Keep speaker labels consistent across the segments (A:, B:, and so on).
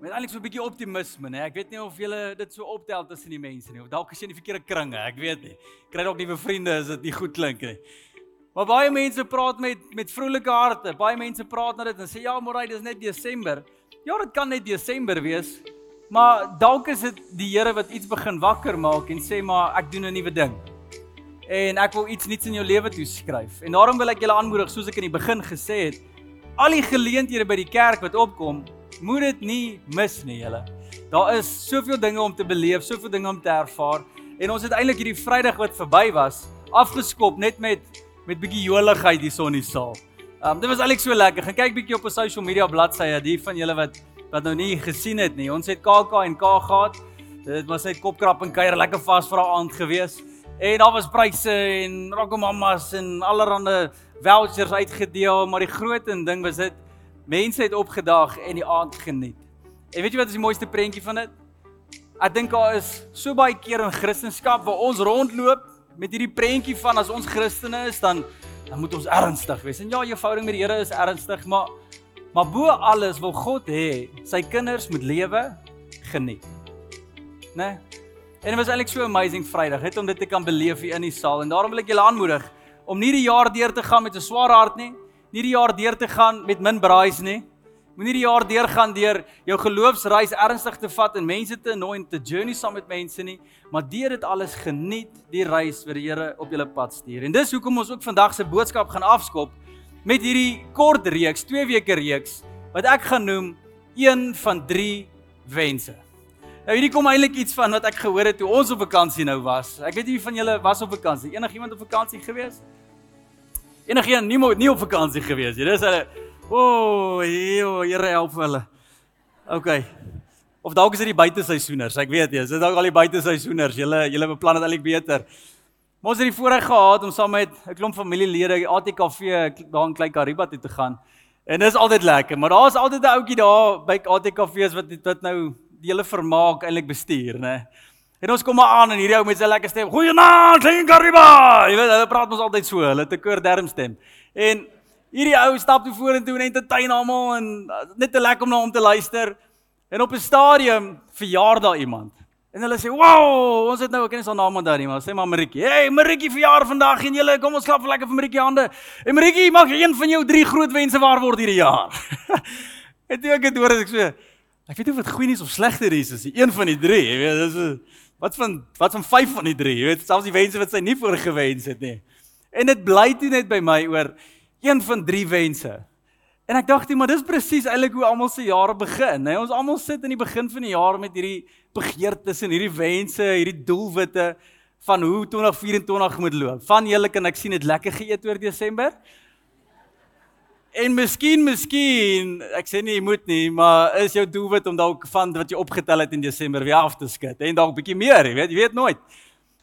A: met eintlik so 'n bietjie optimisme, né? Ek weet nie of julle dit so optel tussen die mense nie. Of dalk is jy in die verkeerde kringe, ek weet nie. Kry dalk nuwe vriende as dit nie goed klink nie. Maar baie mense praat met met vrolike harte. Baie mense praat na dit en sê ja, maar dis net Desember. Ja, dit kan net Desember wees. Maar dalk is dit die Here wat iets begin wakker maak en sê maar ek doen 'n nuwe ding. En ek wil iets nuuts in jou lewe toeskryf. En daarom wil ek julle aanmoedig soos ek in die begin gesê het, al die geleenthede by die kerk wat opkom, moet dit nie mis nie, julle. Daar is soveel dinge om te beleef, soveel dinge om te ervaar en ons het eintlik hierdie Vrydag wat verby was afgeskop net met met bietjie joligheid hier son in die saal. Um dit was eintlik so lekker. Gaan kyk bietjie op ons social media bladsye, die van julle wat wat nou nie gesien het nie. Ons het KK en K gehad. Dit was net kopkrap en kuier lekker vas vir 'n aand gewees. En daar was pryse en rokkomamas en allerlei vouchers uitgedeel, maar die groot ding was dit mense het opgedag en die aand geniet. En weet jy wat is die mooiste prentjie van dit? Ek dink daar is so baie keer in Christendom waar ons rondloop met hierdie prentjie van as ons Christene is dan dan moet ons ernstig wees. En ja, jou verhouding met die Here is ernstig, maar maar bo alles wil God hê sy kinders moet lewe geniet. Né? Nee? En dit was eintlik so amazing Vrydag, net om dit te kan beleef hier in die saal. En daarom wil ek julle aanmoedig om nie die jaar deur te gaan met 'n swaar hart nie, nie die jaar deur te gaan met min braais nie. Moenie die jaar deur gaan deur jou geloofsreis ernstig te vat en mense te nooi en te journey saam met mense nie, maar deur dit alles geniet die reis wat die Here op julle pad stuur. En dis hoekom ons ook vandag se boodskap gaan afskop met hierdie kort reeks, 2 weke reeks wat ek gaan noem een van 3 wense. Nou hierdie kom eintlik iets van wat ek gehoor het toe ons op vakansie nou was. Ek weet nie van julle was op vakansie. Enigiemand op vakansie gewees? Enigiemand nie nie op vakansie gewees nie. Dis hulle O, oh, Here help hulle. OK. Of dalk is dit die buiteseisoeners. Ek weet nie. Is dit dalk al die buiteseisoeners? Julle julle beplan dit eintlik beter. Maar ons het die voorreg gehad om saam met 'n klomp familielede ATKV daar in Klein Kariba toe te gaan. En dis altyd lekker, maar daar's altyd 'n ouetjie daar by ATKV's wat wat nou die hele vermaak eintlik bestuur, né? En ons kom maar aan en hierdie ou met sy lekker stem. Goeienaand, Klein Kariba. Jy weet, hulle praat mos altyd so, hulle te koor derm stem. En hierdie ou stap toe vorentoe en entertain almal en net te lekker om na hom te luister. En op 'n stadium verjaar daar iemand. En hulle sê, "Wow, ons het nou, ek ken nie sy naam onthou nie, maar sê maar Maritjie. Hey, Maritjie verjaar vandag en julle kom ons klap vir lekker vir Maritjie hande. En Maritjie, mag een van jou drie groot wense waar word hierdie jaar." en toe ek dit hoor, ek sê, "Ek weet nie of dit goeie nuus of slegte nuus is nie. Een van die drie, jy weet, dis wat van wat van vyf van die drie, jy weet, selfs die wense wat sy nie voorgewens het nie." En dit bly toe net by my oor een van drie wense. En ek dink, maar dis presies eintlik hoe almal se jare begin, hè. Ons almal sit in die begin van die jaar met hierdie begeertes en hierdie wense, hierdie doelwitte van hoe 2024 moet loop. Van julle kan ek sien dit lekker geëet oor Desember. En miskien, miskien, ek sê nie jy moet nie, maar is jou doelwit om dalk van wat jy opgetel het in Desember weer af te skud en dalk bietjie meer, jy weet, jy weet nooit.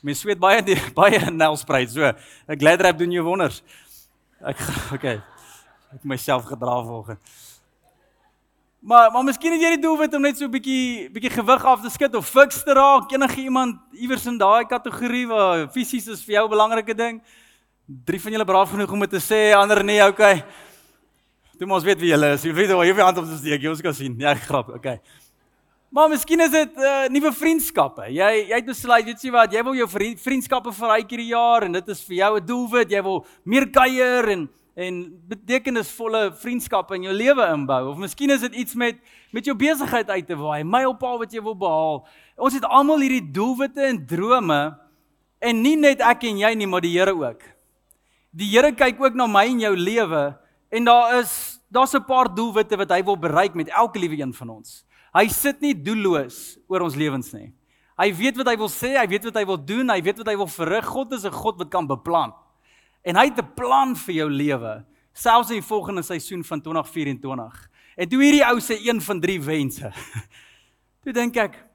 A: Mens sweet baie die, baie nelspruit, so. Ek glad rap doen jou wonders. Ek okay. Ek myself gedra vanoggend. Maar maar miskien het jy die doelwit om net so 'n bietjie bietjie gewig af te skud of fiks te raak. Enige iemand iewers in daai kategorie waar fisies is vir jou 'n belangrike ding. Drie van julle braaf genoeg om dit te sê, ander nee, okay. Toe ons weet wie julle is. Jy weet hoe jy hand op te steek, jy ons kan sien. Ja, grap, okay. Maar miskien is dit uh, nuwe vriendskappe. Jy jy het besluit, weet jy wat, jy wil jou vriendskappe verryk hierdie jaar en dit is vir jou 'n doelwit. Jy wil meer kuier en en betekenisvolle vriendskappe in jou lewe inbou. Of miskien is dit iets met met jou besigheid uit te waai, mylpaal wat jy wil behaal. Ons het almal hierdie doelwitte en drome en nie net ek en jy nie, maar die Here ook. Die Here kyk ook na my en jou lewe en daar is daar's 'n paar doelwitte wat hy wil bereik met elke liewe een van ons. Hy sit nie doelloos oor ons lewens nie. Hy weet wat hy wil sê, hy weet wat hy wil doen, hy weet wat hy wil verrig. God is 'n God wat kan beplan. En hy het 'n plan vir jou lewe, selfs in die volgende seisoen van 2024. En toe hierdie ou sê een van drie wense. Toe dink ek,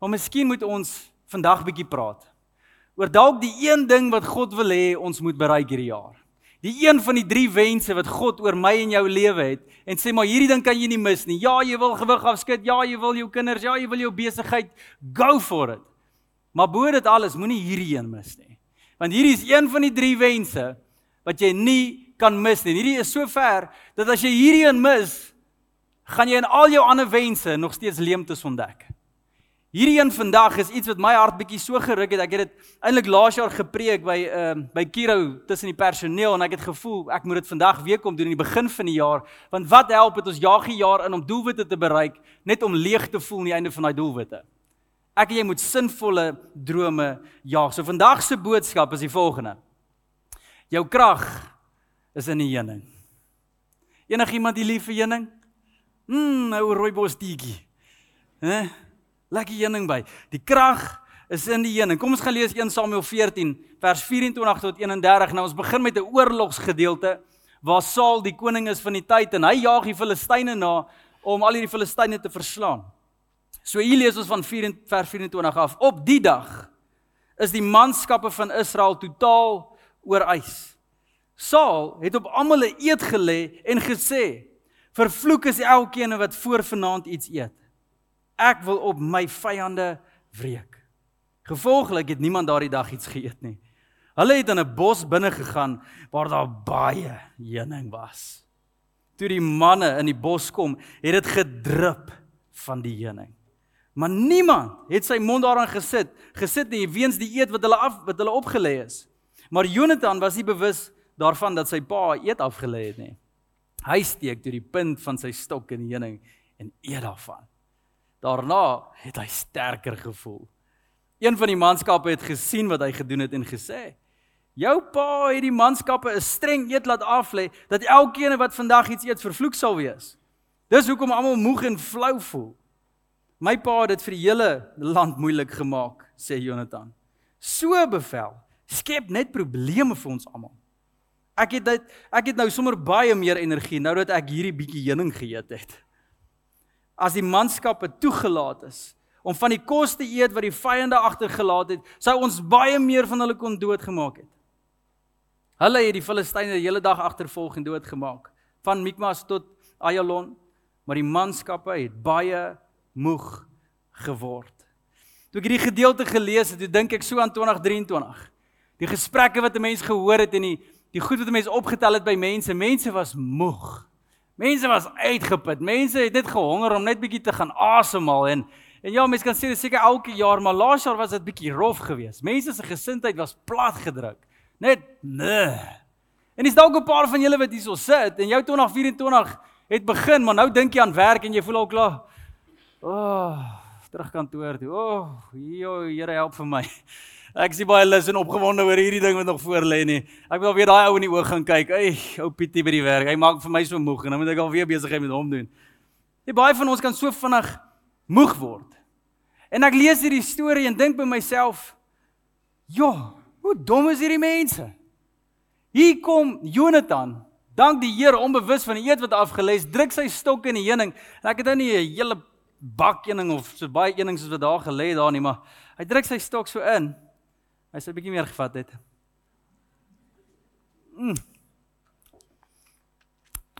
A: maar miskien moet ons vandag bietjie praat oor dalk die een ding wat God wil hê ons moet bereik hierdie jaar. Die een van die drie wense wat God oor my en jou lewe het en sê maar hierdie ding kan jy nie mis nie. Ja, jy wil gewig afskud, ja, jy wil jou kinders, ja, jy wil jou besigheid, go for it. Maar bo dit alles, moenie hierdie een mis nie. Want hierdie is een van die drie wense wat jy nie kan mis nie. Hierdie is so ver dat as jy hierdie een mis, gaan jy in al jou ander wense nog steeds leemtes ontdek. Hierdie een vandag is iets wat my hart bietjie so geruk het. Ek het dit eintlik laas jaar gepreek by ehm uh, by Kiro tussen die personeel en ek het gevoel ek moet dit vandag weer kom doen in die begin van die jaar. Want wat help dit ons jaagie jaar in om doelwitte te bereik net om leeg te voel aan die einde van daai doelwitte? Ek en jy moet sinvolle drome jaag. So vandag se boodskap is die volgende. Jou krag is in die heuning. Enigiemand hier lief vir heuning? Mmm, nou rooibos teetjie. Hè? Lekker heuning by. Die krag is in die heuning. Kom ons gaan lees 1 Samuel 14 vers 24 tot 31. Nou ons begin met 'n oorlogsgedeelte waar Saul die koning is van die tyd en hy jaag die Filistyne na om al hierdie Filistyne te verslaan. So hier lees ons van 4 vers 24 af. Op die dag is die manskappe van Israel totaal oorwys. Saul het op almal 'n eed gelê en gesê: "Vervloek is elkeen wat voor vanaand iets eet." Ek wil op my vyande wreek. Gevolglik het niemand daardie dag iets geëet nie. Hulle het in 'n bos binne gegaan waar daar baie heuning was. Toe die manne in die bos kom, het dit gedrup van die heuning. Maar niemand het sy mond daaraan gesit, gesit nie weens die eet wat hulle af wat hulle opgelê is. Maar Jonathan was nie bewus daarvan dat sy pa eet afgelê het nie. Hy steek toe die punt van sy stok in die heuning en eet daarvan. Daarna het hy sterker gevoel. Een van die manskappe het gesien wat hy gedoen het en gesê: "Jou pa het die manskappe 'n streng eed laat aflê dat elkeen wat vandag iets eet vervloek sal wees. Dis hoekom almal moeg en flou voel. My pa het dit vir die hele land moeilik gemaak," sê Jonathan. "So bevel, skep net probleme vir ons almal." Ek het dit ek het nou sommer baie meer energie nou dat ek hierdie bietjie heuning geëet het as die manskappe toegelaat is om van die kos te eet wat die vyande agtergelaat het, sou ons baie meer van hulle kon doodgemaak het. Hulle het die Filistyne die hele dag agtervolg en doodgemaak, van Mikmas tot Ayalon, maar die manskappe het baie moeg geword. Toe ek hierdie gedeelte gelees het, dink ek so aan 2023. Die gesprekke wat 'n mens gehoor het en die die goed wat 'n mens opgetel het by mense, mense was moeg. Mense was uitgeput. Mense het net gehonger om net bietjie te gaan asemhaal en en ja, mense kan sê dit seker elke jaar, maar laas jaar was dit bietjie rof geweest. Mense se gesindheid was plat gedruk. Net nee. En dis dalk 'n paar van julle wat hierso sit en jou 2024 het begin, maar nou dink jy aan werk en jy voel al klaar. O, oh, terug kantoor toe. O, oh, joe, Here help vir my. Ek is baie lus en opgewonde oor hierdie ding wat nog voor lê nie. Ek wil weer daai ou in die oog gaan kyk. Ey, ou Pietie by die werk. Hy maak vir my so moeg en dan moet ek alweer besigheid met hom doen. Die baie van ons kan so vinnig moeg word. En ek lees hierdie storie en dink by myself, "Ja, hoe dom is hierdie mense?" Hier kom Jonathan, dank die Here onbewus van die eet wat afgelê is, druk sy stok in die heuning. En ek het nou nie 'n hele bak heuning of so baie heuning soos wat daar gelê daar nie, maar hy druk sy stok so in. Hy sê 'n bietjie meer gevat het. Mm.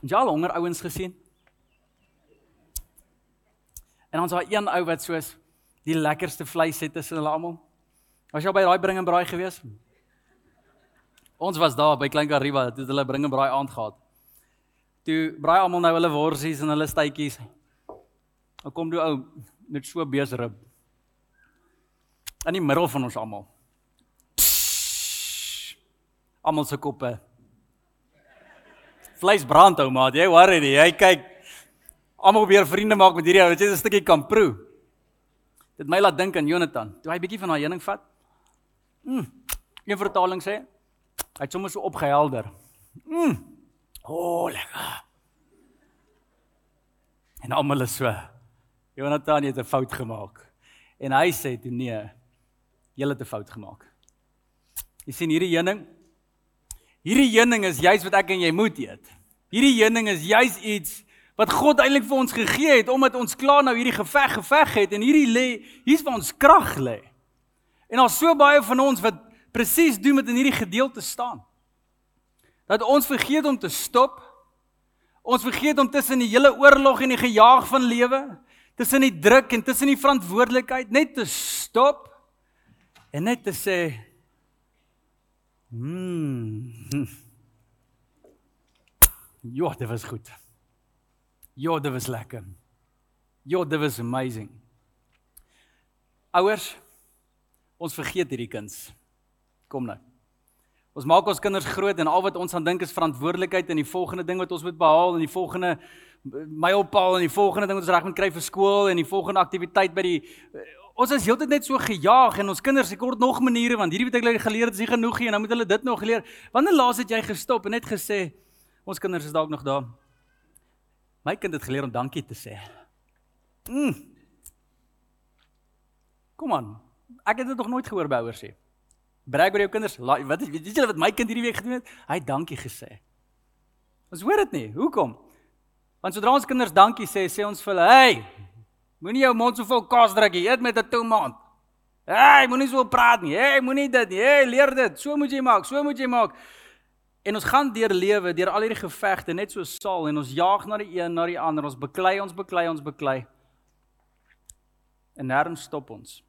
A: Jy al honger ouens gesien? En ons het een ou wat soos die lekkerste vleis het tussen hulle almal. Was jy by daai bring en braai gewees? Ons was daar by Klein Kariba, het hulle bring en braai aand gehad. Toe braai almal nou hulle worsies en hulle stytjies. Dan kom toe ou met so beesrib. In die middel van ons almal almal se koppe. Vleis brand ou maat, jy worry nie. Hy kyk almal weer vriende maak met hierdie ou. Dit is 'n stukkie kan proe. Dit my laat dink aan Jonathan. Toe hy bietjie van daai heuning vat. Mm. Een vertaling sê hy het sommer so opgehelder. Mm. O, oh, lekker. En almal is so. Jonathan het 'n fout gemaak. En hy sê toe nee, jy het 'n fout gemaak. Jy sien hierdie heuning Hierdie heuning is juis wat ek en jy moet eet. Hierdie heuning is juis iets wat God eintlik vir ons gegee het omdat ons klaar nou hierdie geveg geveg het en hierdie lê hier's waar ons krag lê. En daar's so baie van ons wat presies doen met in hierdie gedeelte staan. Dat ons vergeet om te stop. Ons vergeet om tussen die hele oorlog en die gejaag van lewe, tussen die druk en tussen die verantwoordelikheid net te stop en net te sê mm. Ja, dit was goed. Ja, dit was lekker. Ja, dit was amazing. Ouers, ons vergeet hierdie kinders. Kom nou. Ons maak ons kinders groot en al wat ons aan dink is verantwoordelikheid en die volgende ding wat ons moet behaal en die volgende mylpaal en die volgende ding wat ons reg moet kry vir skool en die volgende aktiwiteit by die ons is heeltyd net so gejaag en ons kinders ek kort nog maniere want hierdie wat ek geleer het is nie genoeg nie en nou moet hulle dit nog leer. Wanneer laas het jy gestop en net gesê ons kinders is dalk nog daar. My kind het geleer om dankie te sê. Mm. Kom aan. Ek het dit nog nooit gehoor by ouers sê. Brag oor jou kinders. Wat is weet julle wat my kind hierdie week gedoen het? Hy het dankie gesê. Ons hoor dit nie. Hoekom? Want sodra ons kinders dankie sê, sê ons vir hulle, "Hey, moenie jou mond so vol kaas druk nie. Eet met 'n toemaat." "Hey, moenie so praat nie. Hey, moenie dit nie. Hey, leer dit. So moet jy maak. So moet jy maak." En ons gaan deur lewe, deur al hierdie gevegte net so saal en ons jaag na die een, na die ander. Ons beklei, ons beklei, ons beklei. En nêrens stop ons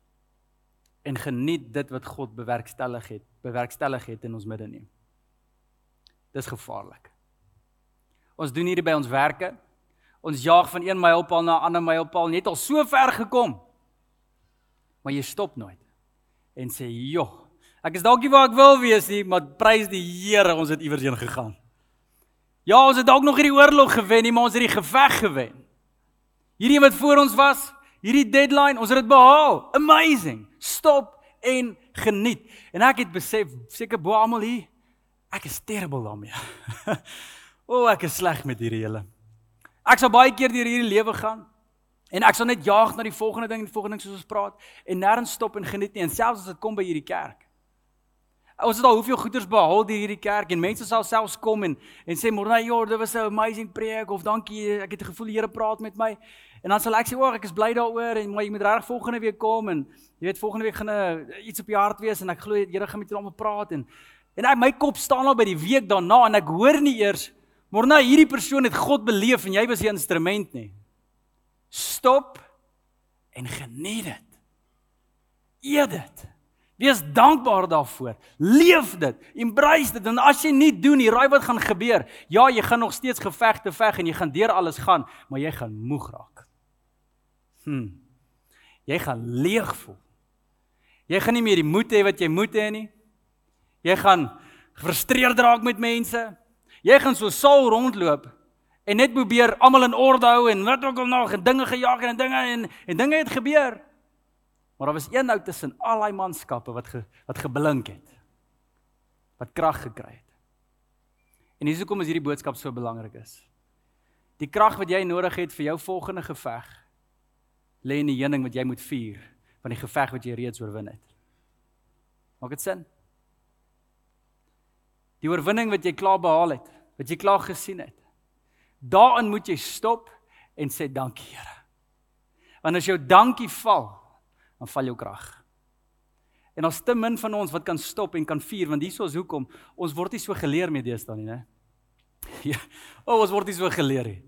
A: en geniet dit wat God bewerkstellig het, bewerkstellig het in ons midde nie. Dis gevaarlik. Ons doen hierdie by ons werke. Ons jaag van een mylpaal na 'n ander mylpaal, net al so ver gekom. Maar jy stop nooit en sê, "Joh, ek is dalk nie waar ek wil wees nie, maar prys die Here, ons het iewers heen gegaan." Ja, ons het dalk nog hierdie oorlog gewen, nie, maar ons het die geveg gewen. Hierdie wat voor ons was, hierdie deadline, ons het dit behaal. Amazing stop en geniet. En ek het besef, seker bo almal hier, ek is terrible daarmee. o, oh, ek is sleg met hierdie hele. Ek sal baie keer deur hierdie lewe gaan en ek sal net jaag na die volgende ding, die volgende ding soos ons praat en nêrens stop en geniet nie en selfs as dit kom by hierdie kerk. Ons het al hoeveel goeders behaal deur hierdie kerk en mense sal selfs kom en en sê môre, "Ja, dit was 'n amazing preek" of "Dankie, ek het gevoel die Here praat met my." En dan sal ek sê, "O, ek is bly daaroor en maar jy moet reg volgende week kom en jy weet volgende week gaan 'n iets op jou hart wees en ek glo die Here gaan met julle almal praat en en ek my kop staan al by die week daarna en ek hoor nie eers maar nou hierdie persoon het God beleef en jy was die instrument nie. Stop en geniet dit. Eet dit. Wees dankbaar daarvoor. Leef dit. Embrace dit. En as jy nie doen nie, raai wat gaan gebeur? Ja, jy gaan nog steeds gevegte veg en jy gaan deur alles gaan, maar jy gaan moeg raak. Hm. Jy gaan leeg voel. Jy gaan nie meer die moed hê wat jy moet hê nie. Jy gaan gefrustreerd raak met mense. Jy gaan so saal rondloop en net probeer almal in orde hou en wat ook al nog en dinge gejaag en dinge en en dinge het gebeur. Maar daar was een ou tussen al daai manskappe wat ge, wat geblink het. Wat krag gekry het. En dis hoekom is hierdie boodskap so belangrik is. Die krag wat jy nodig het vir jou volgende geveg lê in die heuning wat jy moet vier van die geveg wat jy reeds oorwin het. Maak dit sin? Die oorwinning wat jy klaar behaal het, wat jy klaar gesien het. Daarin moet jy stop en sê dankie Here. Want as jou dankie val, dan val jou krag. En ons te min van ons wat kan stop en kan vier want hieso is hoekom ons word nie so geleer met deesdae nie, né? Ja, oh, ons word nie so geleer nie.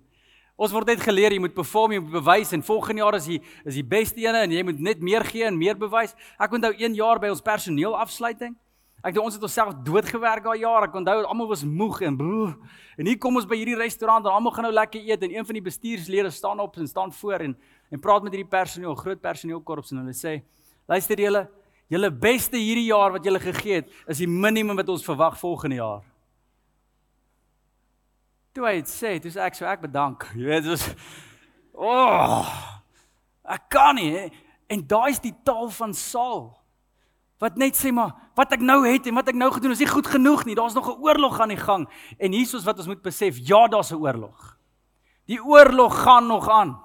A: Ons word net geleer jy moet perform, jy moet bewys en volgende jaar is jy is die beste ene en jy moet net meer gee en meer bewys. Ek onthou 1 jaar by ons personeel afsluiting. Ek dink ons het onsself doodgewerk daai jaar. Ek onthou almal was moeg en broer. En hier kom ons by hierdie restaurant en almal gaan nou lekker eet en een van die bestuurslede staan op en staan voor en en praat met hierdie personeel, groot personeelkorps en hulle sê: "Luister julle, julle beste hierdie jaar wat julle gegee het, is die minimum wat ons verwag volgende jaar." Toe hy dit sê, sê ek so ek bedank. Jy weet, dit was o oh, ek kan nie he. en daai is die taal van Saul. Wat net sê maar wat ek nou het en wat ek nou gedoen is nie goed genoeg nie. Daar's nog 'n oorlog aan die gang en hier is wat ons moet besef, ja, daar's 'n oorlog. Die oorlog gaan nog aan.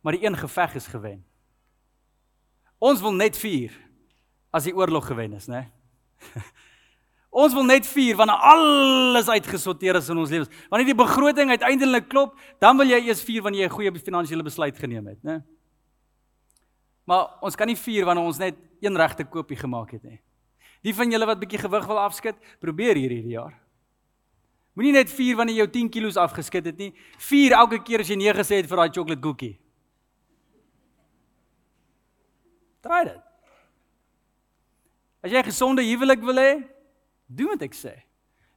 A: Maar die een geveg is gewen. Ons wil net vier as die oorlog gewen is, né? Ons wil net vier wanneer alles uitgesorteer is in ons lewens. Wanneer die begroting uiteindelik klop, dan wil jy eers vier wanneer jy 'n goeie finansiële besluit geneem het, né? Maar ons kan nie vier wanneer ons net een regte koopie gemaak het nie. Die van julle wat bietjie gewig wil afskud, probeer hier hierdie jaar. Moenie net vier wanneer jy jou 10 kg afgeskit het nie. Vier elke keer as jy nee gesê het vir daai chocolate koekie. Try dit. As jy 'n gesonde huwelik wil hê, doen wat ek sê.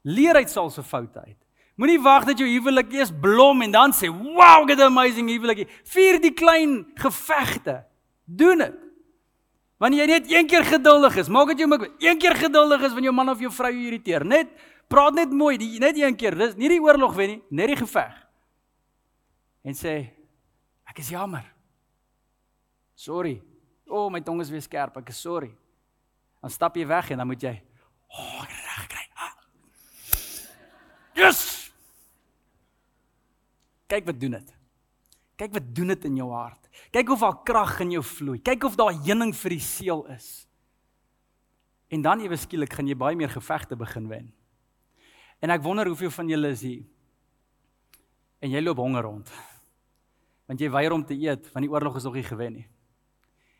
A: Leer uit Saul se foute uit. Moenie wag dat jou huwelik eers blom en dan sê, "Wow, get amazing huwelik." Vier die klein gevegte. Doen dit. Wanneer jy net een keer geduldig is, maak dit jou maak een keer geduldig is wanneer jou man of jou vrou jou irriteer. Net praat net mooi, die, net een keer. Dis nie die oorlog wen nie, net die geveg. En sê, "Ek is jammer." Sorry. O, oh, my tong is weer skerp. Ek is sorry. Dan stap jy weg en dan moet jy o, oh, reg kry. Ah. Yes! Kyk wat doen dit. Kyk wat doen dit in jou hart. Kyk of daar krag in jou vloei. Kyk of daar heuning vir die seël is. En dan ewe skielik gaan jy baie meer gevegte begin wen. En ek wonder hoeveel van julle is hier. En jy loop honger rond. Want jy weier om te eet want die oorlog is nog nie gewen nie.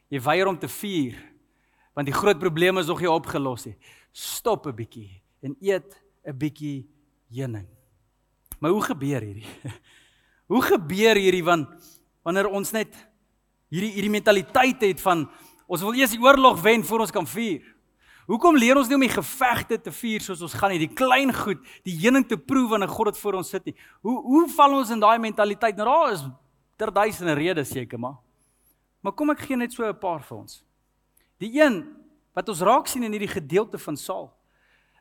A: Jy weier om te vier want die groot probleme is nog nie opgelos nie. Stop 'n bietjie en eet 'n bietjie heuning. Maar hoe gebeur hierdie? Hoe gebeur hierdie want wanneer ons net hierdie hierdie mentaliteit het van ons wil eers die oorlog wen voor ons kan vier. Hoekom leer ons nie om die gevegte te vier soos ons gaan nie, die klein goed, die heuning te proe wanneer God dit voor ons sit nie. Hoe hoe val ons in daai mentaliteit? Nou daar is ter duisende redes seker maar. Maar kom ek gee net so 'n paar vir ons. Die een wat ons raak sien in hierdie gedeelte van Saul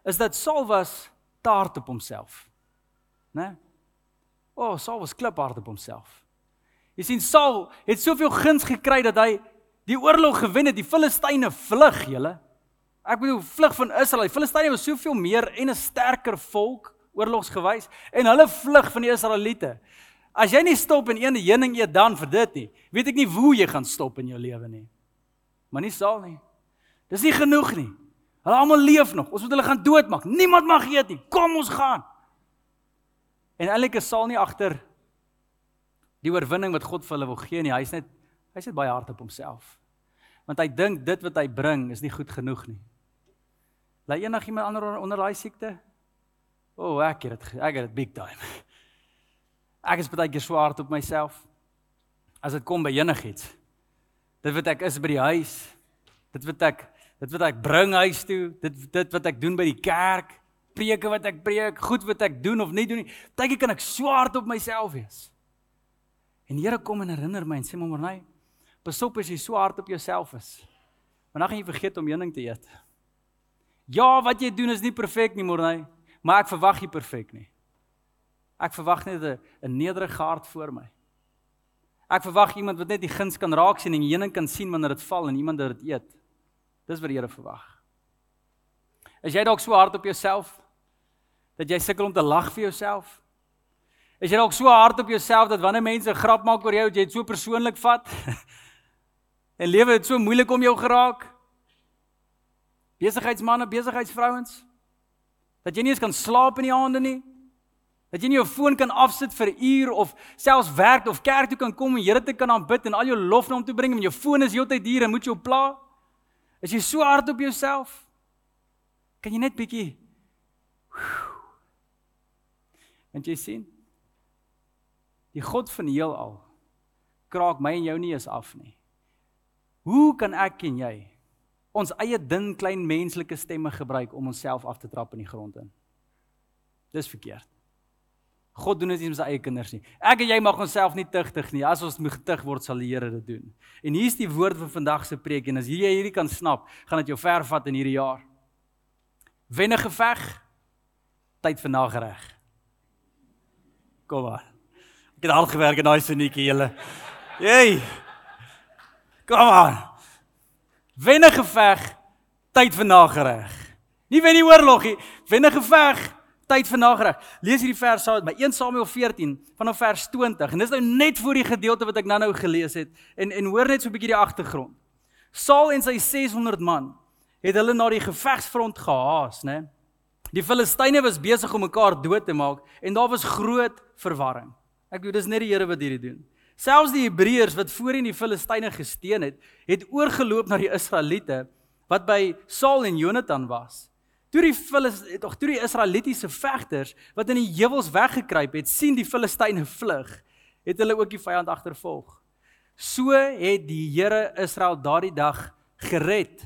A: is dat Saul was taart op homself. Né? O, oh, Saul was kliphard op homself. Jy sien Saul het soveel guns gekry dat hy die oorlog gewen het, die Filistyne vlug, julle. Ek bedoel vlug van Israel. Die Filistyne was soveel meer en 'n sterker volk oorlogsgewys en hulle vlug van die Israeliete. As jy nie stop en een heuning eet dan vir dit nie, weet ek nie hoe jy gaan stop in jou lewe nie. Maar nie sal nie. Dis nie genoeg nie. Hulle almal leef nog. Ons moet hulle gaan doodmaak. Niemand mag eet nie. Kom ons gaan. En eintlik is Saul nie agter die oorwinning wat God vir hulle wil gee nie. Hy's net hy's net baie hard op homself. Want hy dink dit wat hy bring is nie goed genoeg nie. Lei enigiemand ander onder daai siekte? O, oh, ek het dit ek het dit big time. Ek is baie keer swaar op myself. As dit kom by enigiets. Dit wat ek is by die huis, dit wat ek dit wat ek bring huis toe, dit dit wat ek doen by die kerk, preke wat ek preek, goed wat ek doen of nie doen nie. Partykeer kan ek swaar op myself wees. En Here kom en herinner my en sê maar nee, pas op as jy swaar op jouself is. Want dan gaan jy vergeet om heuning te eet. Ja, wat jy doen is nie perfek nie, Morney, maar ek verwag jy perfek nie. Ek verwag net 'n nederige hart voor my. Ek verwag iemand wat net die guns kan raak sien en die heuning kan sien wanneer dit val en iemand dit eet. Dis wat die Here verwag. Is jy dalk so hard op jouself dat jy sukkel om te lag vir jouself? Is jy dalk so hard op jouself dat wanneer mense 'n grap maak oor jou, jy dit so persoonlik vat? en lewe dit so moeilik om jou geraak? Besigheidsmense, besigheidsvrouens, dat jy nie eens kan slaap in die aande nie? Dat jy nie jou foon kan afsit vir 'n uur of selfs werk of kerk toe kan kom en Here te kan aanbid en al jou lof na hom toe bring en jou foon is heeltyd hier en moet jou pla. Is jy so hard op jouself? Kan jy net bietjie En jy sien die God van die heelal kraak my en jou nie eens af nie. Hoe kan ek en jy ons eie dun klein menslike stemme gebruik om onsself af te trap in die grond in? Dis verkeerd. God doen dit nie met sy eie kinders nie. Ek en jy mag onsself nie tugtig nie. As ons moet getug word, sal die Here dit doen. En hier's die woord van vandag se preek en as jy hierdie kan snap, gaan dit jou ver vat in hierdie jaar. Wenne geveg, tyd vir nagereg. Kom maar. Ek het hard gewerk in daai sinetjie julle. Hey. Kom maar. Wenne geveg, tyd vir nagereg. Nie wen die oorlog nie, wenne geveg, tyd vir nagreg. Lees hierdie vers saam met my 1 Samuel 14 vanaf vers 20 en dis nou net voor die gedeelte wat ek nou-nou gelees het en en hoor net so 'n bietjie die agtergrond. Saul en sy 600 man het hulle na die gevegsfront gehaas, né? Die Filistyne was besig om mekaar dood te maak en daar was groot verwarring. Ek bedoel dis net die Here wat hierdie doen. Selfs die Hebreërs wat voorheen die Filistyne gesteen het, het oorgeloop na die Israeliete wat by Saul en Jonathan was. Toe die Filistyn tog toe die Israelitiese vegters wat in die heuwels weggekruip het, sien die Filistyne vlug, het hulle ook die vyand agtervolg. So het die Here Israel daardie dag gered.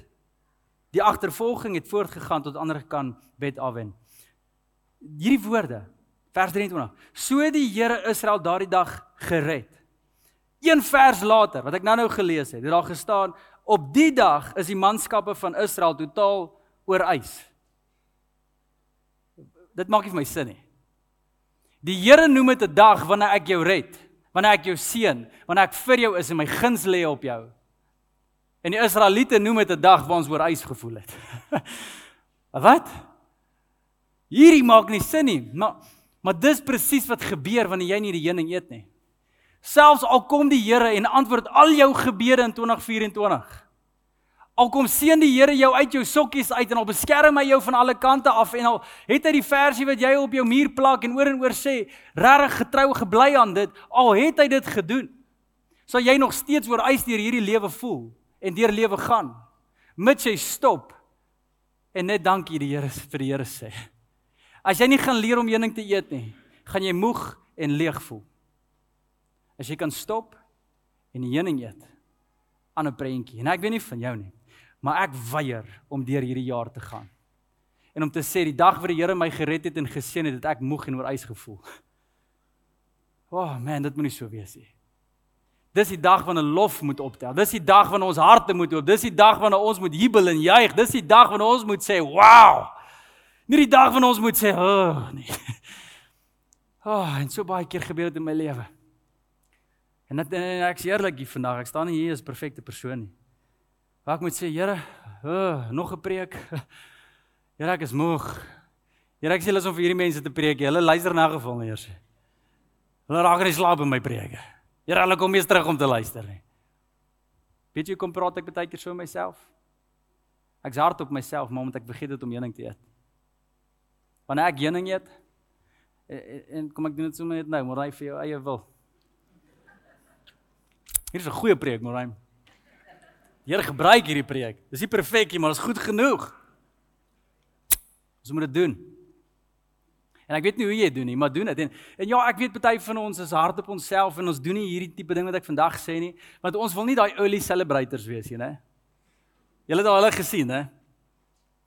A: Die agtervolging het voortgegaan tot ander kant Bet-awen. Hierdie woorde, vers 23. So die Here Israel daardie dag gered. Een vers later wat ek nou-nou gelees het, het daar gestaan op die dag is die manskappe van Israel totaal oor ys. Dit maak nie vir my sin nie. Die Here noem dit 'n dag wanneer ek jou red, wanneer ek jou seën, wanneer ek vir jou is en my guns lê op jou. En die Israeliete noem dit 'n dag waar ons oor ys gevoel het. wat? Hierdie maak nie sin nie, maar maar dis presies wat gebeur wanneer jy nie die heuning eet nie. Selfs al kom die Here en antwoord al jou gebede in 2024. Al kom seën die Here jou uit jou sokkies uit en al beskerm hy jou van alle kante af en al het hy die versie wat jy op jou muur plak en oor en oor sê, regtig getrou gebly aan dit, al het hy dit gedoen. Sal jy nog steeds oor eis deur hierdie lewe voel en deur lewe gaan? Mits jy stop en net dankie die Here vir die Here sê. As jy nie gaan leer om heuning te eet nie, gaan jy moeg en leeg voel. As jy kan stop en heuning eet aan 'n prentjie. En ek weet nie van jou nie, maar ek weier om deur hierdie jaar te gaan. En om te sê die dag wat die Here my gered het en geseën het, het ek moeg en oorwys gevoel. Oh man, dit moenie so wees nie. Dis die dag wanneer lof moet optel. Dis die dag wanneer ons harte moet oop. Dis die dag wanneer ons moet jubel en juig. Dis die dag wanneer ons moet sê, "Wow!" Nie die dag wanneer ons moet sê, "Ag, oh, nee." Oh, en so baie keer gebeur dit in my lewe. En dit en ek is eerlik hier vandag. Ek staan nie hier as perfekte persoon nie. Maar ek moet sê, Here, oh, nog 'n preek. Here, ek is moeg. Here, ek sê hulle is om vir hierdie mense te preek. Hulle luister na geval nie eers. Hulle raak nie slaap in my preke. Here, hulle kom eers terug om te luister nie. Weet jy kom praat ek baie keer so met myself? Ek's hard op myself, maar omdat ek vergeet het om heuning te eet. Wanneer ek heuning eet en, en kom ek doen dit sommer net nou, maar hy vir jou eie wil. Hier is 'n goeie preek, Moraim. Die Here gebruik hierdie preek. Dis nie perfek nie, maar dit is goed genoeg. Ons moet dit doen. En ek weet nie hoe jy dit doen nie, maar doen dit. En, en ja, ek weet party van ons is hard op onsself en ons doen nie hierdie tipe ding wat ek vandag sê nie, want ons wil nie daai early celebrators wees nie, né? Julle het al hulle gesien, né?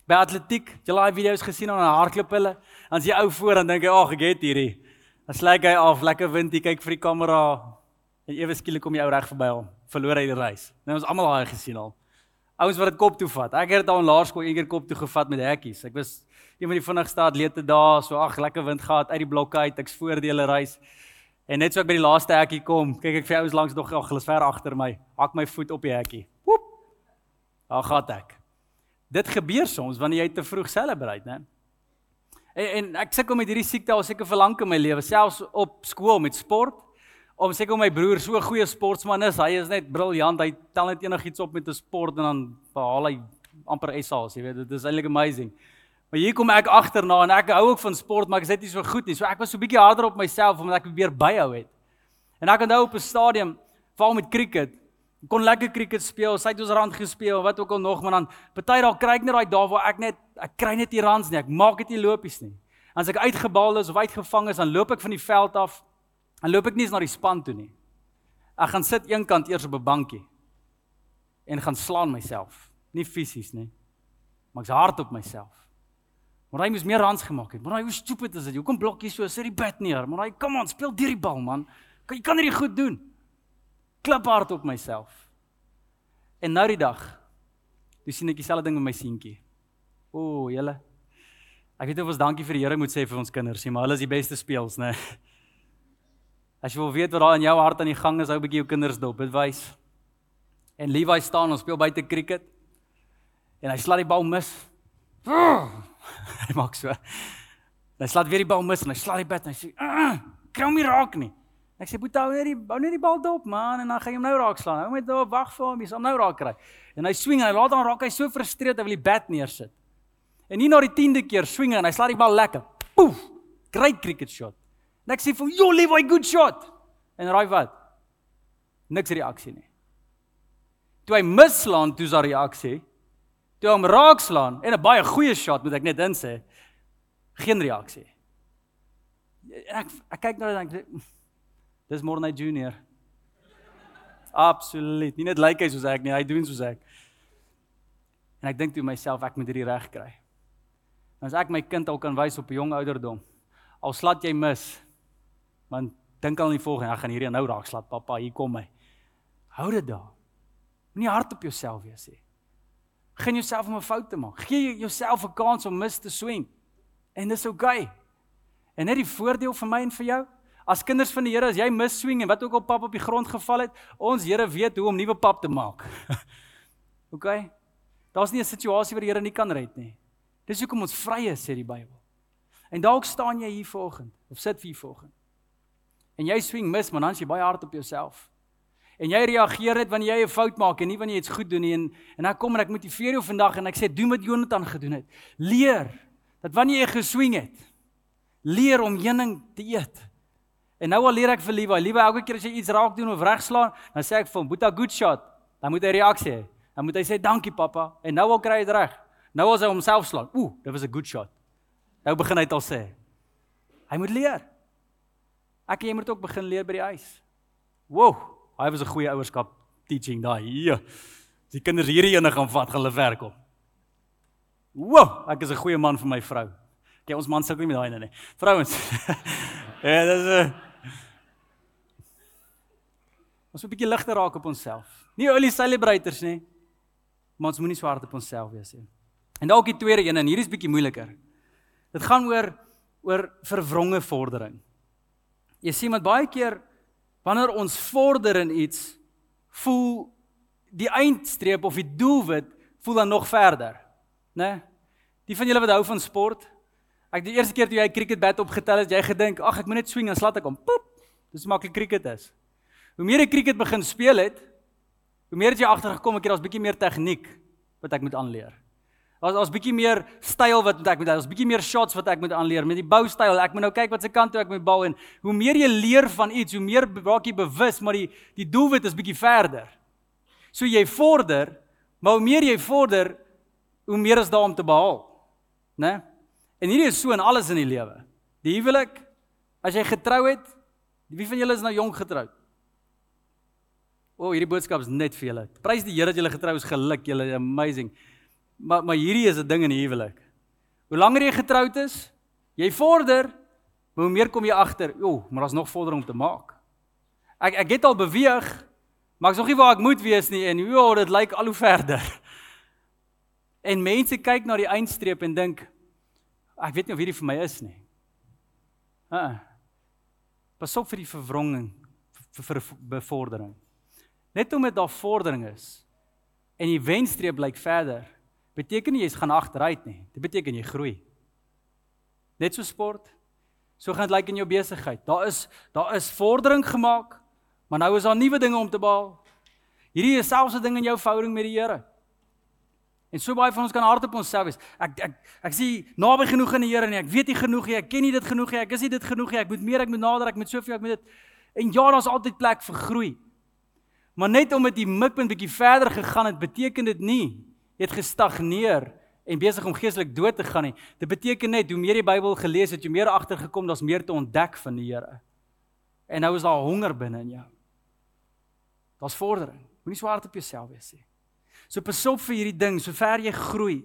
A: By atletiek, jy laai video's gesien aan 'n hardloop hulle, dan is jy ou voor en dink jy, "Ag, ek het hierdie." Dan slyk hy af, lekker wind, jy kyk vir die kamera, En ewe skielik kom jy ou reg verby hom, verloor hy die reis. Nou ons almal daai gesien al. Ouens wat dit kop toe vat. Ek het dit al in laerskool een keer kop toe gevat met hekkies. Ek was een van die vinnigste atlete daar, so ag lekker wind gehad uit die blokke uit, ek's voordele reis. En net so ek by die laaste hekkie kom, kyk ek vir ouens langs nog ag, hulle is ver agter my. Hak my voet op die hekkie. Woep. Daar gaan ek. Dit gebeur soms wanneer jy te vroeg celebrate, né? En, en ek sukkel met hierdie siekte al seker vir lank in my lewe, selfs op skool met sport om seker my broer so 'n goeie sportsman is, hy is net briljant. Hy tel net enigiets op met 'n sport en dan behaal hy amper SA's, jy weet, dit is eintlik amazing. Maar hier kom ek agterna en ek hou ook van sport, maar ek is net nie so goed nie. So ek was so 'n bietjie harder op myself omdat ek weer byhou het. En ek onthou op 'n stadium, veral met cricket, kon lekker cricket speel, sy het ons rand gespeel, wat ook al nog, maar dan party daar kry ek net daai dae waar ek net ek kry net die rands nie. Ek maak dit nie lopies nie. As ek uitgebal is of uitgevang is, dan loop ek van die veld af Dan loop ek nie eens na die span toe nie. Ek gaan sit eenkant eers op 'n bankie en gaan slaan myself, nie fisies nie. Maar ek's hard op myself. Maar hy moes meer runs gemaak het. Maar hy hoe stupid is dit? Hoekom blok jy so? Sit die bat neer. Maar hy, come on, speel deur die bal, man. Jy kan dit goed doen. Klip hard op myself. En nou die dag, dis sien ek dieselfde ding met my seentjie. O, julle. Ek weet of ons dankie vir die Here moet sê vir ons kinders, maar hulle is die beste speels, né? As jy wil weet wat daar in jou hart aan die gang is, hou 'n bietjie jou kinders dop. Dit wys. En Levi staan, ons speel buite cricket. En hy slaat die bal mis. hy maak so. Hy slaat weer die bal mis en hy slaat die bat en hy sê, "Kry hom nie raak nie." Ek sê, "Boetie, hou net die hou net die bal dop, man, en dan gaan jy hom nou raak slaan. Hou net daar wag vir hom, jy sal nou raak kry." En hy swing en hy laat dan raak hy so frustreerd, hy wil die bat neersit. En nie na die 10de keer swing en hy slaat die bal lekker. Poef! Great cricket shot. En ek sê vir jou, Levi, good shot. En raai wat? Niks reaksie nie. Toe hy mislaan, toe's daar reaksie. Toe hom raakslaan en 'n baie goeie shot moet ek net insê. Geen reaksie. En ek ek kyk nou en dink dis Morney Junior. Absoluut. Nie net lyk like hy soos ek nie, hy doen soos ek. En ek dink toe myself ek moet hierdie reg kry. En as ek my kind al kan wys op 'n jong ouderdom, al slat jy mis, man dink al in die volgende, ek gaan hierdie nou raak slat, pappa, hier kom hy. Hou dit daar. Moenie hard op jouself wees nie. Geen jouself om 'n fout te maak. Gee jouself 'n kans om mis te swing. En dis oukei. Okay. En net die voordeel vir my en vir jou, as kinders van die Here, as jy mis swing en wat ook al pap op die grond geval het, ons Here weet hoe om nuwe pap te maak. Okay? Daar's nie 'n situasie waar die Here nie kan red nie. Dis hoekom ons vry is, sê die Bybel. En dalk staan jy hier vanoggend of sit hier vanoggend. En jy swing mis, maar dan is jy baie hard op jouself. En jy reageer net wanneer jy 'n fout maak en nie wanneer jy iets goed doen nie en en dan kom en ek motiveer jou vandag en ek sê doen wat Jonathan gedoen het. Leer dat wanneer jy geswing het, leer om heuning te eet. En nou al leer ek vir Levi, Levi elke keer as jy iets raak doen of regslaan, dan sê ek vir hom, "Boeta good shot." Dan moet hy reaksie hê. Dan moet hy sê, "Dankie pappa." En nou al kry hy dit reg. Nou as hy homself slaan, ooh, dit was 'n good shot. Nou begin hy dit al sê. Hy moet leer. Ek en jy moet ook begin leer by die huis. Wow. Hy was 'n goeie ouerskap teaching daai. Ja. Die kinders hierdie ene gaan vat, gaan hulle werk op. Woew, ek is 'n goeie man vir my vrou. Kyk, ons man sukkel nie met daai ene nie. Vrouens. ja, dis 'n uh, Ons moet 'n bietjie ligter raak op onsself. Nie olie celebrators nie. Maar ons moenie so hard op onsself wees nie. En dalk die tweede een en hierdie is bietjie moeiliker. Dit gaan oor oor verwronge vordering. Jy sien met baie keer wanneer ons vorder in iets, voel die eindstreep of die doelwit voel dan nog verder, né? Nee? Die van julle wat hou van sport, ek die eerste keer toe jy cricket bat opgetel het, jy gedink, ag ek moet net swing en slat ek hom. Poep. Dis maklik cricket is. Hoe meer jy cricket begin speel het, hoe meer het jy agtergekom ek het daar's bietjie meer tegniek wat ek moet aanleer. Daar's daar's bietjie meer styl wat ek moet daar's bietjie meer shots wat ek moet aanleer met die boustyl. Ek moet nou kyk wat se kant toe ek moet bal en hoe meer jy leer van iets, hoe meer raak jy bewus, maar die die doelwit is bietjie verder. So jy vorder, maar hoe meer jy vorder, hoe meer is daar om te behaal. Né? En hierdie is so in alles in die lewe. Die huwelik, as jy getrou het, wie van julle is nou jonk getroud? O, oh, hierdie boodskap is net vir julle. Prys die Here dat julle getrou is, geluk, julle amazing. Maar maar hierdie is 'n ding in huwelik. Hoe langer jy getroud is, jy vorder, hoe meer kom jy agter, o, maar daar's nog vordering om te maak. Ek ek het al beweeg, maar ek's nog nie waar ek moet wees nie en o, dit lyk al hoe verder. En mense kyk na die eindstreep en dink ek weet nie of hierdie vir my is nie. Ha. Pas op vir die verwronging vir, vir bevordering. Net omdat daar vordering is en die wenstreep blyk verder, beteken nie jy gaan agteruit nie. Dit beteken jy groei. Net so sport. So gaan dit lyk like in jou besigheid. Daar is daar is vordering gemaak, maar nou is daar nuwe dinge om te behaal. Hierdie is selfs 'n ding in jou verhouding met die Here. En so baie van ons kan hard op onsself wees. Ek ek ek sien naby genoeg aan die Here nie. Ek weet nie genoeg nie. Ek ken nie dit genoeg nie. Ek is nie dit genoeg nie. Ek moet meer, ek moet nader, ek moet soveel, ek moet dit. En ja, daar's altyd plek vir groei. Maar net omdat die mikpunt bietjie verder gegaan het, beteken dit nie jy het gestagneer en besig om geestelik dood te gaan nie. Dit beteken net hoe meer jy Bybel gelees het, hoe meer agtergekom daar's meer te ontdek van die Here. En nou is daar honger binne in jou. Daar's vordering. Moenie so hard op jouself wees nie. So pasop vir hierdie ding, sover jy groei,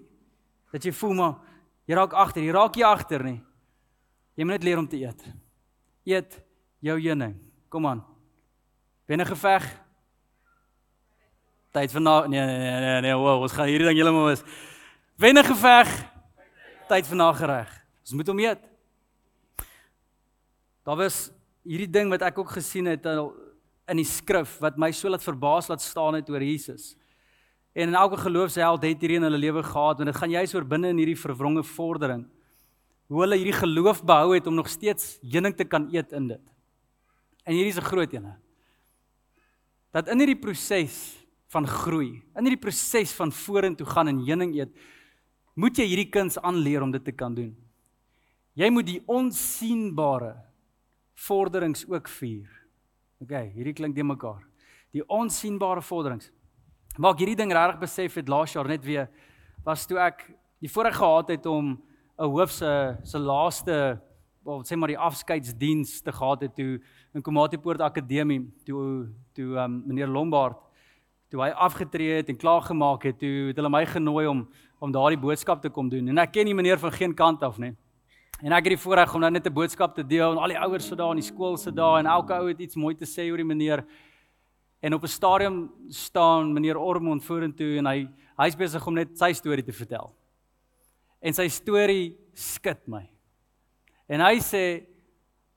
A: dat jy voel maar jy raak agter, jy raak nie agter nie. Jy moet net leer om te eet. Eet jou heuning. Kom aan. Binne geveg, Tyd vir na nee nee nee nee, nee wow, ons gaan hierdie ding heeltemal is. Wenne geveg. Tyd vir nagereg. Ons moet hom eet. Daar was hierdie ding wat ek ook gesien het in die skrif wat my so laat verbaas laat staan het oor Jesus. En in elke geloofsheld het hierdie in hulle lewe gehad en dit gaan juist oor binne in hierdie verwronge vordering. Hoe hulle hierdie geloof behou het om nog steeds heuning te kan eet in dit. En hierdie is 'n groot een. Dat in hierdie proses van groei. In hierdie proses van vorentoe gaan en heuning eet, moet jy hierdie kuns aanleer om dit te kan doen. Jy moet die onsigbare vorderings ook vier. OK, hierdie klink de mekaar. Die onsigbare vorderings. Maar ek hierdie ding regtig besef het laas jaar net weer was toe ek die voorreg gehad het om 'n hoof se se laaste of sê maar die afskeidsdiens te gehad het toe in Komatipoort Akademie toe toe um, meneer Lombard toe hy afgetree het en klaar gemaak het toe het hulle my genooi om om daardie boodskap te kom doen. En ek ken die meneer van geen kant af nie en ek het die voorreg om nou net 'n boodskap te deel en al die ouers sit daar in die skool sit daar en elke ou het iets mooi te sê oor die meneer. En op 'n stadium staan meneer Ormond vorentoe en hy hy's besig om net sy storie te vertel. En sy storie skud my. En hy sê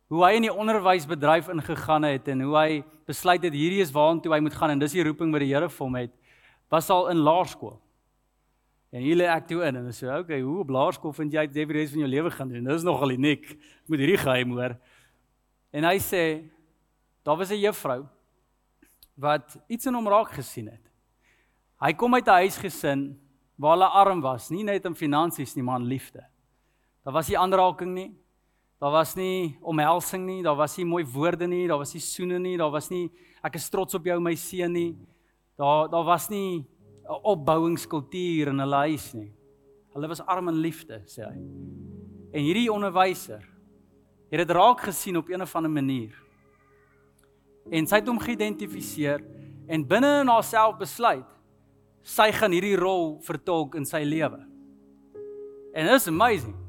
A: hoe hy in die onderwysbedryf ingegaan het en hoe hy besluit het hierdie is waartoe hy moet gaan en dis die roeping wat die Here vir hom het was al in laerskool. En hier lê ek toe in en sê okay, hoe op laerskool vind jy die res van jou lewe gaan doen? Dis nogal uniek. Ek moet hierdie geheim hoor. En hy sê daar was 'n juffrou wat iets in hom raak gesien het. Hy kom uit 'n huisgesin waar hulle arm was, nie net in finansies nie, maar in liefde. Daar was nie ander raking nie. Daar was nie omhelsing nie, daar was nie mooi woorde nie, daar was nie soene nie, daar was nie ek is trots op jou my seun nie. Daar daar was nie 'n opbouingskultuur in hulle huis nie. Hulle was arm in liefde, sê hy. En hierdie onderwyser het dit raak gesien op een of ander manier. En sy het hom geïdentifiseer en binne in haarself besluit sy gaan hierdie rol vertolk in sy lewe. And it's amazing.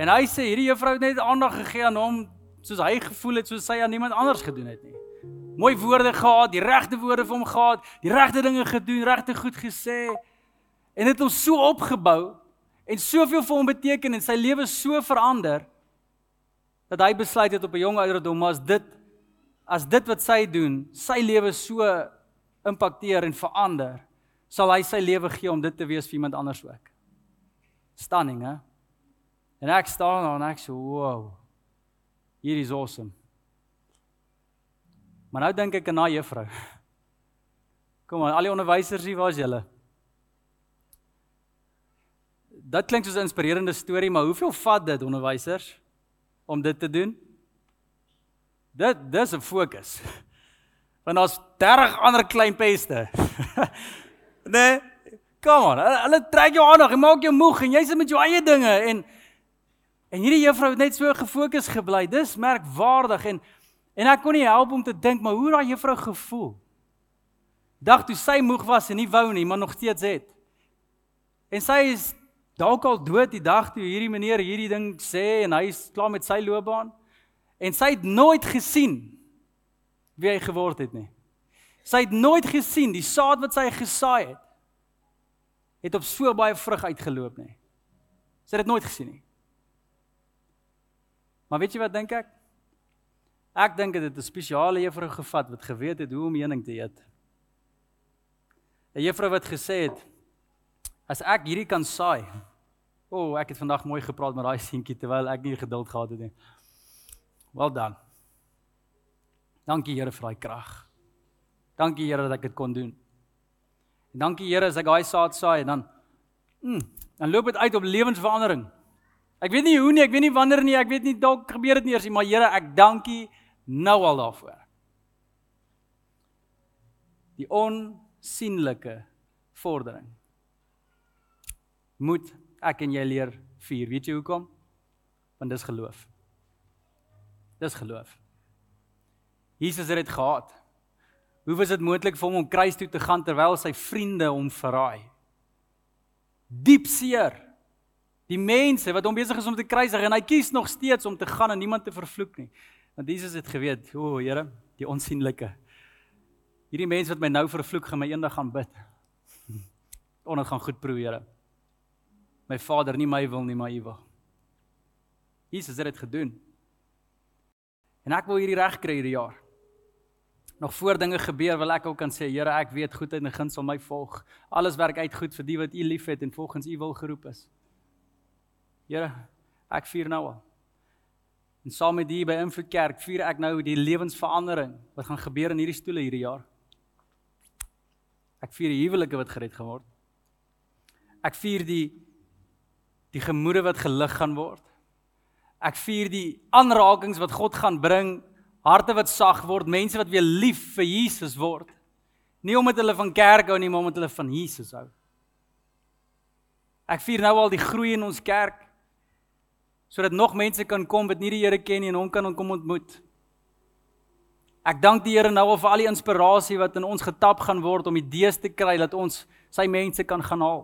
A: En hy sê hierdie juffrou het net aandag gegee aan hom soos hy gevoel het soos sy aan niemand anders gedoen het nie. Mooi woorde gehad, die regte woorde vir hom gehad, die regte dinge gedoen, regte goed gesê. En dit hom so opgebou en soveel vir hom beteken en sy lewe so verander dat hy besluit het op 'n jong ouderdom as dit as dit wat sy doen, sy lewe so impakteer en verander, sal hy sy lewe gee om dit te wees vir iemand anders ook. Stunning, hè? En ek staan daar en ek sê, "Wow. Hier is awesome." Maar nou dink ek aan daai juffrou. Kom aan, al die onderwysers hier, waar is julle? Dit klink soos 'n inspirerende storie, maar hoeveel vat dit onderwysers om dit te doen? Dit dis 'n fokus. Want daar's 30 ander klein peste. nee, kom aan. Hulle trek jou aandag, hulle maak jou moeg en jy sit met jou eie dinge en En hierdie juffrou het net so gefokus gebly. Dis merkwaardig en en ek kon nie help om te dink maar hoe daai juffrou gevoel. Dag toe sy moeg was en nie wou nie, maar nog steeds het. En sy is dalk al dood die dag toe hierdie meneer hierdie ding sê en hy is klaar met sy loopbaan. En sy het nooit gesien wie hy geword het nie. Sy het nooit gesien die saad wat sy gesaai het het op so baie vrug uitgeloop nie. Sy het dit nooit gesien nie. Maar weet jy wat dink ek? Ek dink dit het 'n spesiale juffrou gevat wat geweet het hoe om heuning te eet. 'n Juffrou wat gesê het as ek hierdie kan saai. O, oh, ek het vandag mooi gepraat met daai seentjie terwyl ek nie geduld gehad het nie. Wel dan. Dankie Here vir daai krag. Dankie Here dat ek dit kon doen. En dankie Here as ek daai saad saai dan mm, dan loop dit uit op lewensverandering. Ek weet nie hoe nie, ek weet nie wanneer nie, ek weet nie dalk gebeur dit nie eers nie, maar Here, ek dankie nou al daarvoor. Die onsigbare vordering. Moet ek en jy leer vier. Weet jy hoekom? Want dis geloof. Dis geloof. Jesus het dit gehad. Hoe was dit moontlik vir hom om kruis toe te gaan terwyl sy vriende hom verraai? Diep seer. Die mense wat hom besig is om te kruisig en hy kies nog steeds om te gaan en niemand te vervloek nie. Want Jesus het geweet, o, oh, Here, die onsigbare. Hierdie mense wat my nou vervloek, gaan my eendag gaan bid. Onder gaan goed proe, Here. My Vader, nie my wil nie, maar U wil. Jesus het dit gedoen. En ek wil hierdie reg kry hierdie jaar. Nog voor dinge gebeur, wil ek ook kan sê, Here, ek weet goedheid en guns sal my volg. Alles werk uit goed vir die wat U liefhet en volgens U wil geroep is. Here, ek vier nou al. En saam met die by Invloed Kerk vier ek nou die lewensverandering wat gaan gebeur in hierdie stoele hierdie jaar. Ek vier die huwelike wat gered geword. Ek vier die die gemoede wat gelig gaan word. Ek vier die aanrakings wat God gaan bring, harte wat sag word, mense wat weer lief vir Jesus word. Nie omdat hulle van kerk hou nie, maar omdat hulle van Jesus hou. Ek vier nou al die groei in ons kerk sodat nog mense kan kom wat nie die Here ken nie en hom kan kom ontmoet. Ek dank die Here nou al vir al die inspirasie wat in ons getap gaan word om idees te kry dat ons sy mense kan gaan haal.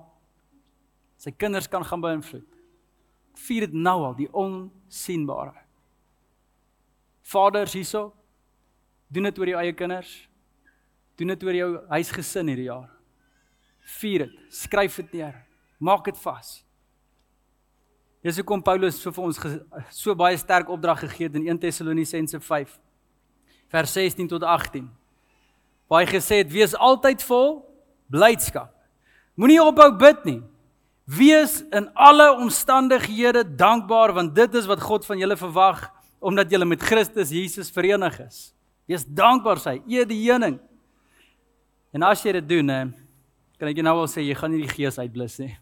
A: Sy kinders kan gaan beïnvloed. Ek vier dit nou al, die onsigbare. Vaders hierso, doen dit oor jou eie kinders. Doen dit oor jou huisgesin hierdie jaar. Vier dit, skryf dit neer. Maak dit vas. Dis hoekom Paulus so vir ons so baie sterk opdrag gegee het in 1 Tessalonisense 5 vers 16 tot 18. Waar hy gesê het: "Wees altyd vol blydskap. Moenie ophou bid nie. Wees in alle omstandighede dankbaar want dit is wat God van julle verwag omdat julle met Christus Jesus verenig is. Wees dankbaar sy, eer die Here. En as jy dit doen, hè, kan ek jou nou al sê jy gaan nie die gees uitblus nie.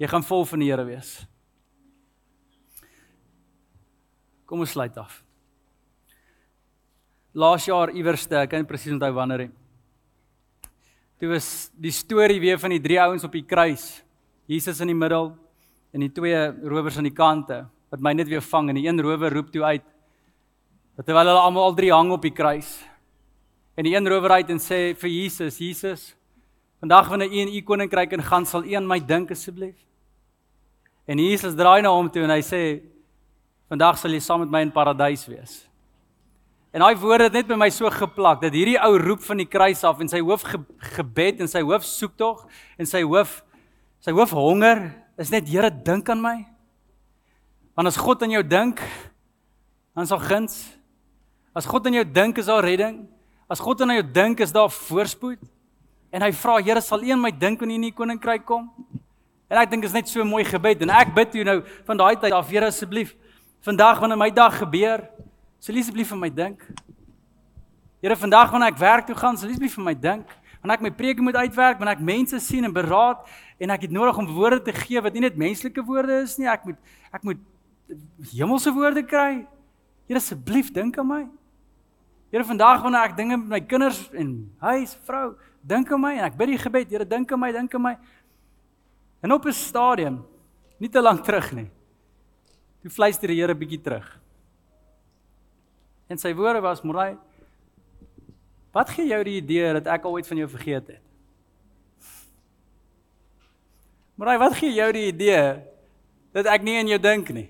A: Jy gaan vol van die Here wees. Kom ons sluit af. Laas jaar iewerste, ek kan presies onthou wanneer nie. Dit was die storie weer van die drie ouens op die kruis. Jesus in die middel en die twee rowers aan die kante wat my net weer vang en die een rower roep toe uit dat terwyl hulle almal al drie hang op die kruis. En die een rower uit en sê vir Jesus, Jesus, vandag wanneer u in u koninkryk ingaan, sal u aan my dink asseblief. En Jesus draai na hom toe en hy sê vandag sal jy saam met my in paradys wees. En daai woorde het net by my so geplak dat hierdie ou roep van die kruis af en sy hoof ge gebed en sy hoof soek tog en sy hoof sy hoof honger is net Here dink aan my. Want as God aan jou dink, dan sal guns. As God aan jou dink is daar redding. As God aan jou dink is daar voorspoed. En hy vra Here sal U aan my dink wanneer U in die koninkryk kom? En ek dink is net so 'n mooi gebed en ek bid jou nou van daai tyd af, Here asseblief, vandag wanneer my dag gebeur, sal U asseblief vir my dink. Here, vandag wanneer ek werk toe gaan, sal U asseblief vir my dink. Wanneer ek my preek moet uitwerk, wanneer ek mense sien en beraad en ek het nodig om woorde te gee wat nie net menslike woorde is nie, ek moet ek moet hemelse woorde kry. Here asseblief dink aan my. Here vandag wanneer ek dinge met my kinders en huis, vrou, dink aan my en ek bid die gebed, Here dink aan my, dink aan my. En op 'n stadium, nie te lank terug nie. Toe fluister die Here bietjie terug. En sy woorde was: "Morai, wat gee jou die idee dat ek al ooit van jou vergeet het?" Morai, wat gee jou die idee dat ek nie aan jou dink nie?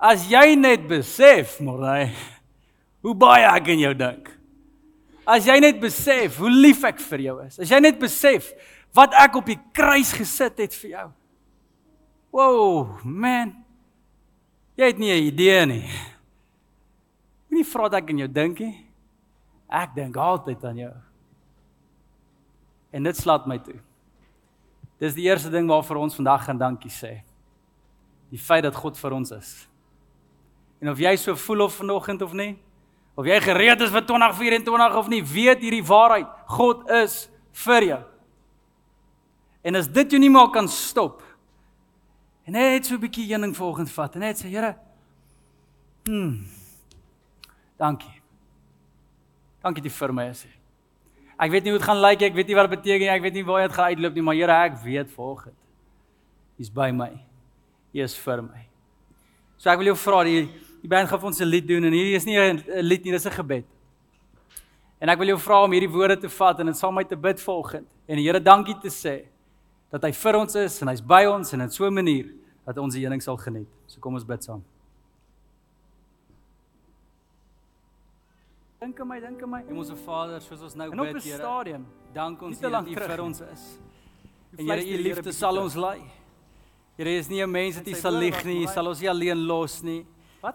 A: As jy net besef, Morai, hoe baie ek aan jou dink. As jy net besef hoe lief ek vir jou is. As jy net besef wat ek op die kruis gesit het vir jou. Wow, man. Jy het nie 'n idee nie. Moenie vra dat ek aan jou dink nie. Ek dink altyd aan jou. En dit slaat my toe. Dis die eerste ding waarvoor ons vandag gaan dankie sê. Die feit dat God vir ons is. En of jy so voel of vanoggend of nie, of jy gereed is vir 2024 of nie, weet hierdie waarheid. God is vir jou. En as dit jou nie meer kan stop. En net so 'n bietjie heuning volgens vat en net sê Here. Hm. Dankie. Dankie dit vir my as. Ek weet nie hoe dit gaan lyk nie, ek weet nie wat dit beteken nie, ek weet nie waar dit gaan uitloop nie, maar Here, ek weet volgens. Hy's by my. Hy is vir my. So ek wil jou vra die die band gaan vir ons 'n lied doen en hierdie is nie 'n lied nie, dis 'n gebed. En ek wil jou vra om hierdie woorde te vat en dit saam met my te bid volgens en die Here dankie te sê dat hy vir ons is en hy's by ons en in so 'n manier dat ons die heuning sal geniet. So kom ons bid saam. Dink aan my, dink aan my. Hemelse Vader, soos ons nou bid, Here. 'n stadium, dank ons dat U vir ons is. En Here, U liefde sal ons lei. Here, is nie 'n mens wat U sal lieg nie, sal ons nie alleen los nie.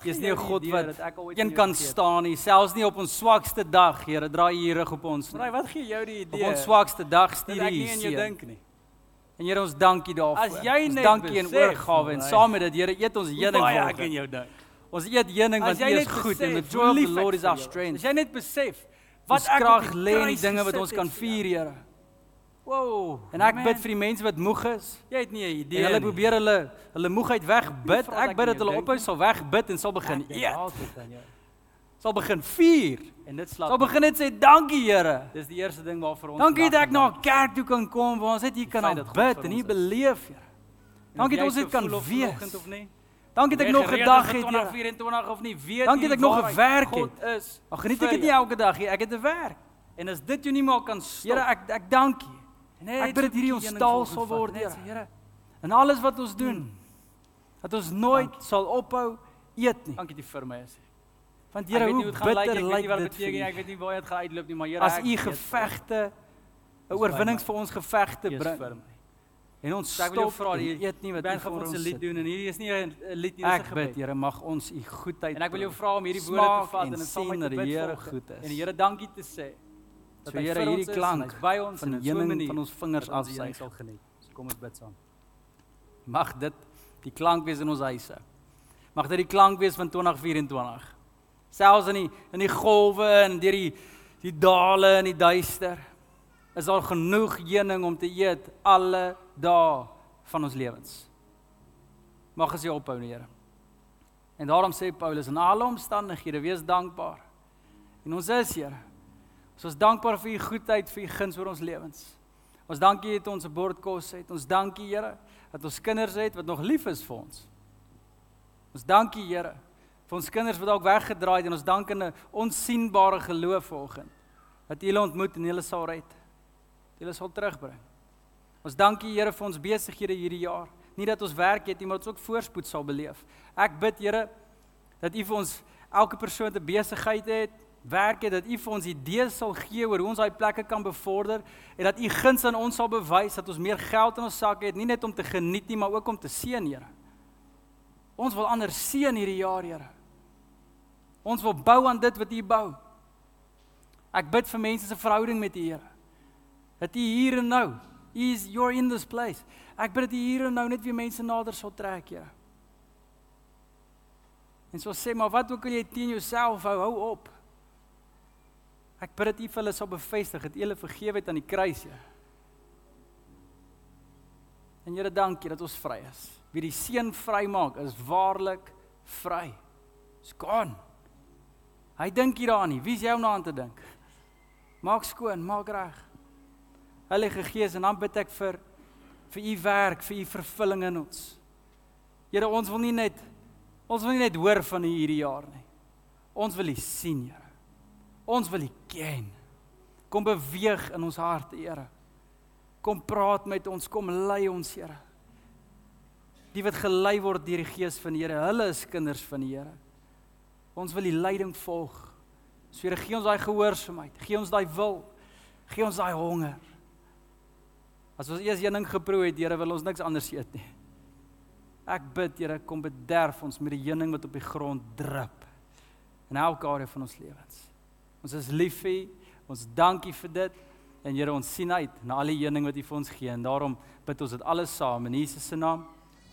A: Is nie 'n God wat een kan staan nie, selfs nie op ons swakste dag, Here, draai U rug op ons. Nee, wat gee jou die idee? Op ons swakste dag stuur U. Ek nie in jou dink nie. En Here ons dankie daarvoor. As jy net dankie en oorgawe en saam met dit Here eet ons heuning vir ek in jou dink. Ons eet heuning want dit is goed en the joy of the Lord is our strength. As jy net besef wat ek krag lê in die dinge wat ons kan vier Here.
B: Wow.
A: En ek
B: man,
A: bid vir die mense wat moeg is.
B: jy het nie 'n idee
A: hulle
B: nie.
A: probeer hulle hulle moegheid wegbid. Ek bid dat hulle ophou sal wegbid en sal begin eet. Sal begin vier.
B: En dit slaap.
A: Sal begin net sê dankie Here.
B: Dis die eerste ding waarvoor ons
A: Dankie dat ek na 'n kerk toe kan kom waar ons net hier kan
B: feit dat God
A: bid
B: vir
A: en hier beleef, Here. Dankie dat ons dit kan
B: nie.
A: Dankie dat ek nog 'n dag het, Here.
B: 2024 of nie, weet
A: Dankie dat ek nog
B: waar
A: gewerk
B: God is.
A: Ag geniet ek dit nie elke dag nie. Ek het 'n werk.
B: En as dit jou nie meer kan stop.
A: Here, ek ek dank U.
B: net
A: ek bid dat hierdie ons taal sal word, Here. En alles wat ons doen,
B: Mm.
A: dat ons nooit sal ophou eet nie.
B: Dankie dat jy vir my is.
A: Want
B: Here,
A: hoe bitter lyk
B: wat
A: dit
B: beteken, ek weet nie waar dit gaan uitloop nie, maar Here,
A: As U gevegte, 'n oorwinnings vir ons gevegte
B: Jy
A: bring. En ons
B: So ek wil jou
A: stop
B: vra, die
A: eet nie wat
B: gaan
A: vir
B: ons 'n
A: ons
B: lied doen en hierdie is nie 'n 'n lied nie, dis 'n
A: Ek bid,
B: gebed.
A: Here, mag ons U goedheid
B: En ek wil jou vra om hierdie woorde te vat
A: en
B: dit saam met
A: die Here goed is.
B: En die Here dankie te sê. Dat
A: So
B: hy
A: Here, hierdie klank
B: by ons in so 'n manier
A: van ons vingers afsuig.
B: sal geniet. So kom ons bid saam.
A: Mag dit die klank wees in ons huise. Mag dit die klank wees van 2024. Selfs in die in die golwe en deur die die dale en die duister is daar genoeg heuning om te eet alle dae van ons lewens. Mag as jy ophou, Here. En daarom sê Paulus in alle omstandighede wees dankbaar. En ons is, Here. Ons is dankbaar vir u goedheid, vir u guns oor ons lewens. Ons dankie dat ons 'n bord kos het. Ons dankie Here dat ons kinders het wat nog lief is vir ons. Ons dankie Here vir ons kinders wat dalk weggedraai het en ons dank in 'n onsigbare geloof vanoggend dat U hulle ontmoet en hulle sal red. Hulle sal terugbring. Ons dankie Here vir ons besighede hierdie jaar. Nie dat ons werk het nie, maar dat ons ook voorspoed sal beleef. Ek bid Here dat U vir ons elke persoon 'n besigheid het, werk het, dat U vir ons idees sal gee oor hoe ons daai plekke kan bevorder en dat U guns aan ons sal bewys dat ons meer geld in ons sakke het, nie net om te geniet nie, maar ook om te seën, Here. Ons wil ander seën hierdie jaar, Here. Ons wil bou aan dit wat U bou. Ek bid vir mense se verhouding met U, Here. Dat U hier en nou, U is you're in this place. Ek bid dat U hier en nou net weer mense nader sal trek, Here. En so sê maar wat ook al jy teen jouself hou, hou op. Ek bid dat U vir hulle sal bevestig dat U hulle vergewe het aan die kruis, Here. En Here, dankie dat ons vry is. Wie die seun vrymaak, is waarlik vry. Dis gaan. Hy dink hier daaraan nie. Wie's jy om na aan te dink? Maak skoon, maak reg. Heilige Gees, en dan bid ek vir vir u werk, vir u vervulling in ons. Here, ons wil nie net ons wil nie net hoor van u hierdie jaar nie. Ons wil u sien, Here. Ons wil u ken. Kom beweeg in ons harte, Here. Kom praat met ons, kom lei ons, Here. Die wat gelei word deur die Gees van die Here, hulle is kinders van die Here. Ons wil die leiding volg. So Here, gee ons daai gehoorsaamheid, gee ons daai wil, gee ons daai honger. As ons eers heuning geproe het, Here, wil ons niks anders eet nie. Ek bid, Here, kom bederf ons met die heuning wat op die grond drup in elke area van ons lewens. Ons is lief vir U. Ons dankie vir dit. En Here, ons sien uit na al die heuning wat U vir ons gee en daarom bid ons dit alles saam in Jesus se naam.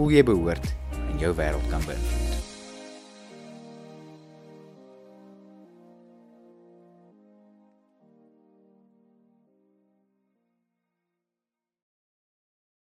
C: voel jy behoort en jou wêreld kan beïnvloed.